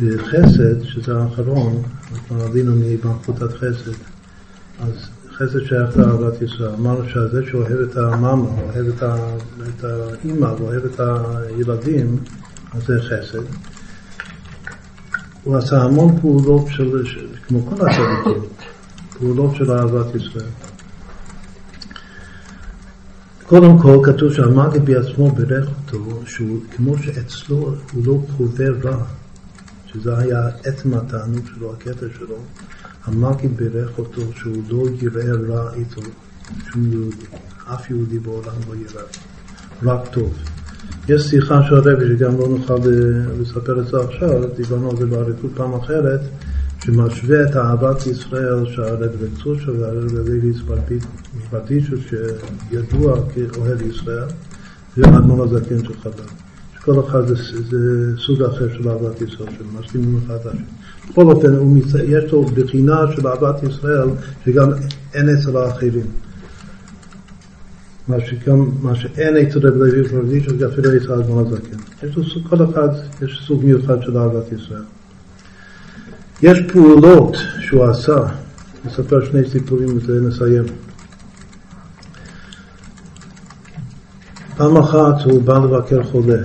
בחסד, שזה האחרון, אנחנו עלינו מבנקותת חסד, אז חסד שייך לאהבת ישראל. אמרנו שזה שאוהב את המאמה, אוהב את, ה, את האימא ואוהב את הילדים, אז זה חסד. הוא עשה המון פעולות של, כמו כל הצדיקים, פעולות של אהבת ישראל. קודם כל כתוב שהמגיד בעצמו בירך אותו, שהוא כמו שאצלו הוא לא חווה רע, שזה היה עצם התענוג שלו, הקטע שלו, המגיד בירך אותו שהוא לא יראה רע איתו, שום יהודי, אף יהודי בעולם לא יראה, רק טוב. יש שיחה של הרבי שגם לא נוכל לספר את זה עכשיו, דיברנו על זה באריכות פעם אחרת, שמשווה את אהבת ישראל שהרב רצוצ'ה והרב לוי ספרטיצ'ו שידוע כאוהב ישראל, והאדמון הזקן של חז"ל. שכל אחד זה, זה סוג אחר של אהבת ישראל, שמשלימים אחד את השני. בכל אופן, יש לו בחינה של אהבת ישראל שגם אין אצל האחרים. מה, שגם, מה שאין אצל רב לוי זה אפילו אצל האדמון הזקן. יש לו סוג, כל אחד, יש סוג מיוחד של אהבת ישראל. יש פעולות שהוא עשה, נספר שני סיפורים וזה נסיים. פעם אחת הוא בא לבקר חולה.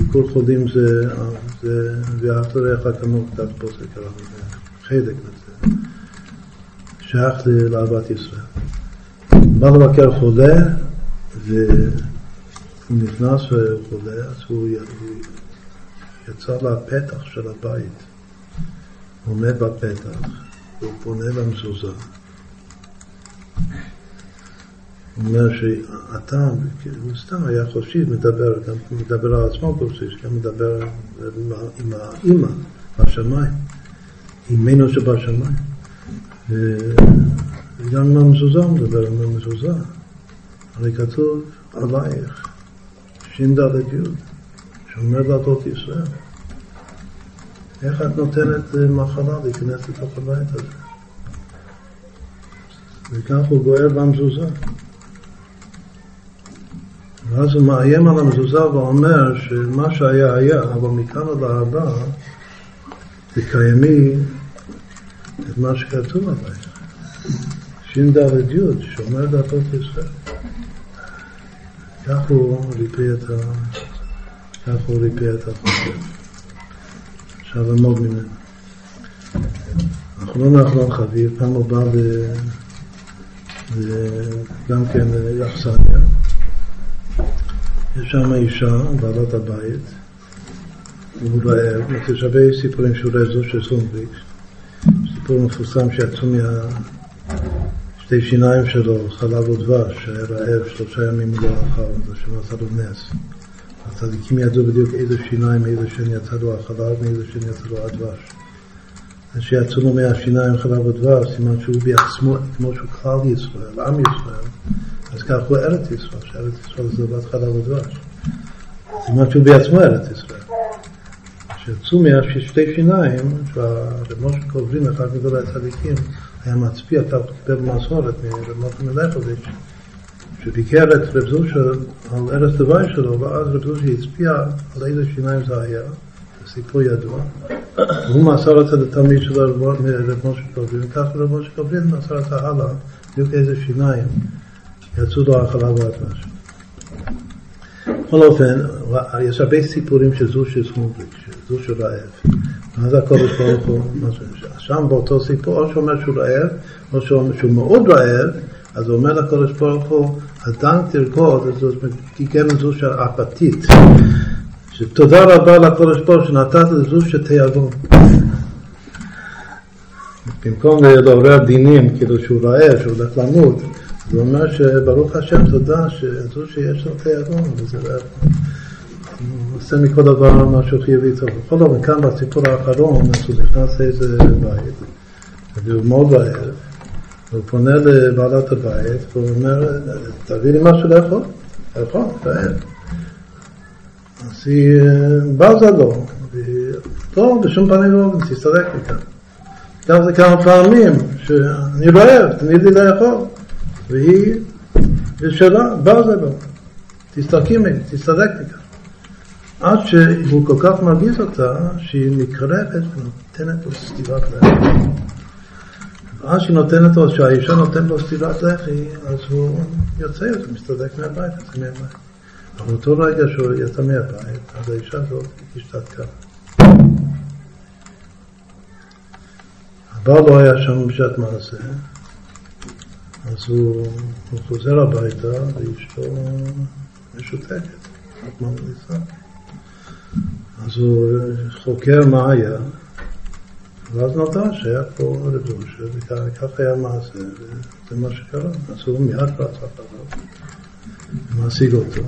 ביקור חולים זה, זה ואהבת לרעך כמוך קצת פוסק עליו, זה חלק מזה, שייך לאהבת ישראל. בא לבקר חולה, והוא נכנס והוא חולה, אז הוא יצא לפתח של הבית. עומד בפתח, והוא פונה למזוזה. הוא אומר שאתה, הוא סתם היה חופשי, מדבר, גם מדבר על עצמו חופשי, גם מדבר עם, האימא בשמיים, אימנו שבשמיים. וגם עם המזוזה הוא מדבר עם המזוזה. הרי כתוב עלייך, ש"ד י', שאומר לעדות ישראל. איך את נותנת מחלה להיכנס לתוך הבית הזה? וכך הוא גוער במזוזה. ואז הוא מאיים על המזוזה ואומר שמה שהיה היה, אבל מכאן עד הבא תקיימי את מה שכתוב עלייך. ש"ד י' שומר דתות ישראל. כך הוא ריפא את ה... כך הוא ריפא את החושב. אפשר ללמוד ממנו. אחרון האחרון חביב, פעם הוא בא גם כן לאכסניה. יש שם אישה, בעלת הבית, והוא רעב, יש הרבה סיפורים שהוא רעב של סומבריק, סיפור מפורסם שיצאו מהשתי שיניים שלו, חלב ודבש, שהיה רעב שלושה ימים לא אכל, זה שנעשה לו נס. הצדיקים ידעו בדיוק איזה שיניים, איזה שן יצא לו החלב, מאיזה שן יצא לו הדבש. אז שיצאו לו מהשיניים חלב ודבש, סימן שהוא בעצמו, כמו שהוא כלל ישראל, עם ישראל, אז כך הוא ארץ ישראל, שארץ ישראל זה בת חלב ודבש. סימן שהוא בעצמו ארץ ישראל. כשיצאו מהשתי שיניים, שהרב משה קובלין, אחד מגדולי הצדיקים, היה מצביע, אתה קיבל במסורת מרב משה מלכוביץ', שביקר את רב זושה על ארץ דווי שלו, ואז רב זושה הצביע על איזה שיניים זה היה, זה סיפור ידוע. הוא מסר את זה לתלמיד שלו, רב משה קובלין, וכך רב משה קובלין מסר את זה הלאה, בדיוק איזה שיניים יצאו לו החלב והדבש. בכל אופן, יש הרבה סיפורים של זושה סמובליק, זושה רעב. מה זה הקודש ברוך הוא? שם באותו סיפור, או שאומר שהוא רעב, או שהוא מאוד רעב, אז הוא אומר לקודש ברוך הוא, אדם תרקוד, תיגן זו של אפתית. שתודה רבה לקודש ברוך שנתת לזו שתיאבון. במקום לעורר דינים, כאילו שהוא רעב, שהוא הולך למות, הוא אומר שברוך השם תודה שזו שיש לו תיאבון, וזה רעב. הוא עושה מכל דבר משהו חיובי טוב. בכל אופן, כאן בסיפור האחרון, אז הוא נכנס לאיזה בית, והוא מאוד רעב. הוא פונה לבעלת הבית, והוא אומר, תביא לי משהו לאכול, לאכול, רעב. אז היא בזה לו, לא, בשום פנים ואופן, תסתלק מכאן. גם זה כמה פעמים, שאני רעב, תמיד לי לאכול. והיא בשלה, בזה לו, תסתלקי ממני, תסתלק מכאן. עד שהוא כל כך מרגיז אותה, שהיא נקרבת ונותנת לו סטירת לחי. ואז שהיא נותנת לו, שהאישה נותנת לו סטירת לחי, אז הוא יוצא, הוא מסתדק מהבית, יוצא מהבית. אבל אותו רגע שהוא יצא מהבית, אז האישה הזאת השתתקה. הבעל לא היה שם בשעת מעשה, אז הוא, הוא חוזר הביתה ואשתו משותקת, רק ממליצה. אז הוא חוקר מה היה, ואז נודע שהיה פה רב זושה, וכך היה מעשה, וזה מה שקרה. אז הוא מיד רץ אחריו, ומעסיק אותו,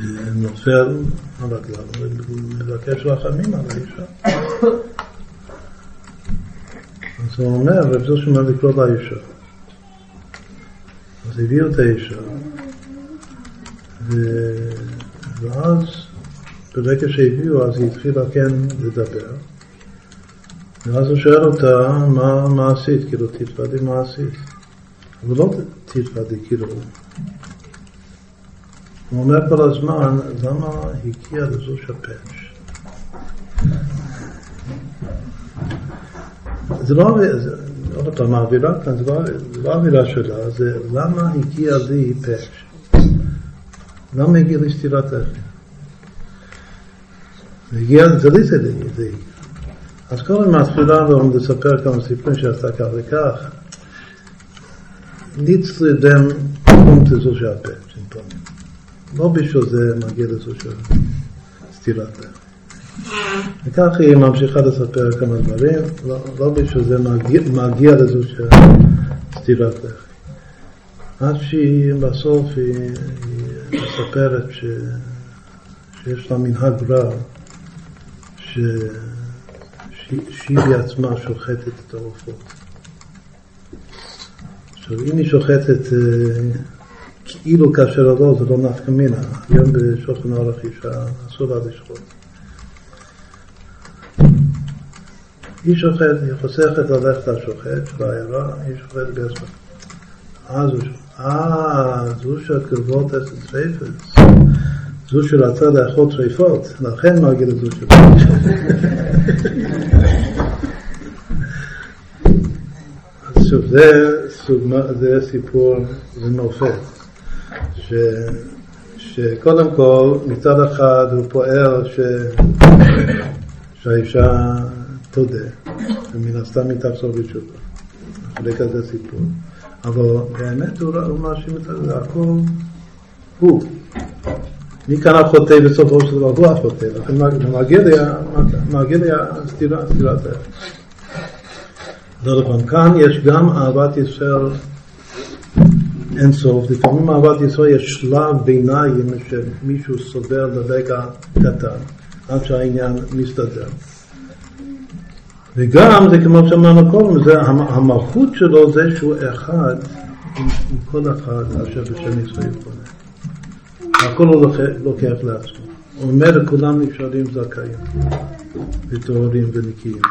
ונופל על רגליו, ומבקש רחמים על האישה. הוא אומר, רב זושה אומר לקרוא לאישה. אז הביאו את האישה, ואז ברגע שהביאו, אז היא התחילה כן לדבר. ואז הוא שואל אותה, מה, מה עשית? כאילו, תתוודי מה עשית. אבל לא תתוודי, כאילו. הוא אומר כל הזמן, למה הגיע לזו שפש? זה לא, עוד פעם, האווירה כאן, לא, זה לא האווירה שלה, זה למה הגיע לי פש? למה הגיע לי סתירת לחם? והגיע, זה לי זה לי. אז קודם מתחילה לו לספר כמה סיפורים שעשתה כך וכך. ניץ לדם קום תזו שהפה, סימפטומים. לא בשביל זה מגיע לזו של סתירת לב. וכך היא ממשיכה לספר כמה דברים, לא, לא בשביל זה מגיע, לזו של סתירת לב. עד שהיא בסוף היא, מספרת שיש לה מנהג רע. שהיא בעצמה שוחטת את העופות. עכשיו, אם היא שוחטת אה, כאילו כאשר לא, זה לא נפקא מינה. היום בשולחן אורח אישה אסור לה לשחוט. היא שוחטת, היא חוסכת ללכת לשוחט בעיירה, היא שוחטת בעצמה. אז הוא אה, זו שהקרבות עשר טרייפס, זו שרצה לאכול טרייפות, לכן את זו שוב, זה, זה סיפור, זה מופת, ש, שקודם כל, מצד אחד הוא פועל ש, שהאישה תודה, ומן הסתם היא תחזור בתשובה. אחרי כזה סיפור. אבל באמת הוא, מאשים את זה, הכל הוא. מי כאן החוטא בסופו של דבר? הוא החוטא, לכן מגיע הסתירה, סתירת. עוד פעם, כאן יש גם אהבת ישראל אין סוף, לפעמים אהבת ישראל יש שלב ביניים שמישהו סובר לרגע קטן, עד שהעניין מסתדר. וגם זה כמו שאמרנו קודם, המלכות שלו זה שהוא אחד עם, עם כל אחד אשר בשם ישראל פונה. הכל הוא לוקח לעצמו. הוא אומר לכולם נשארים זכאים וטהורים ונקיים.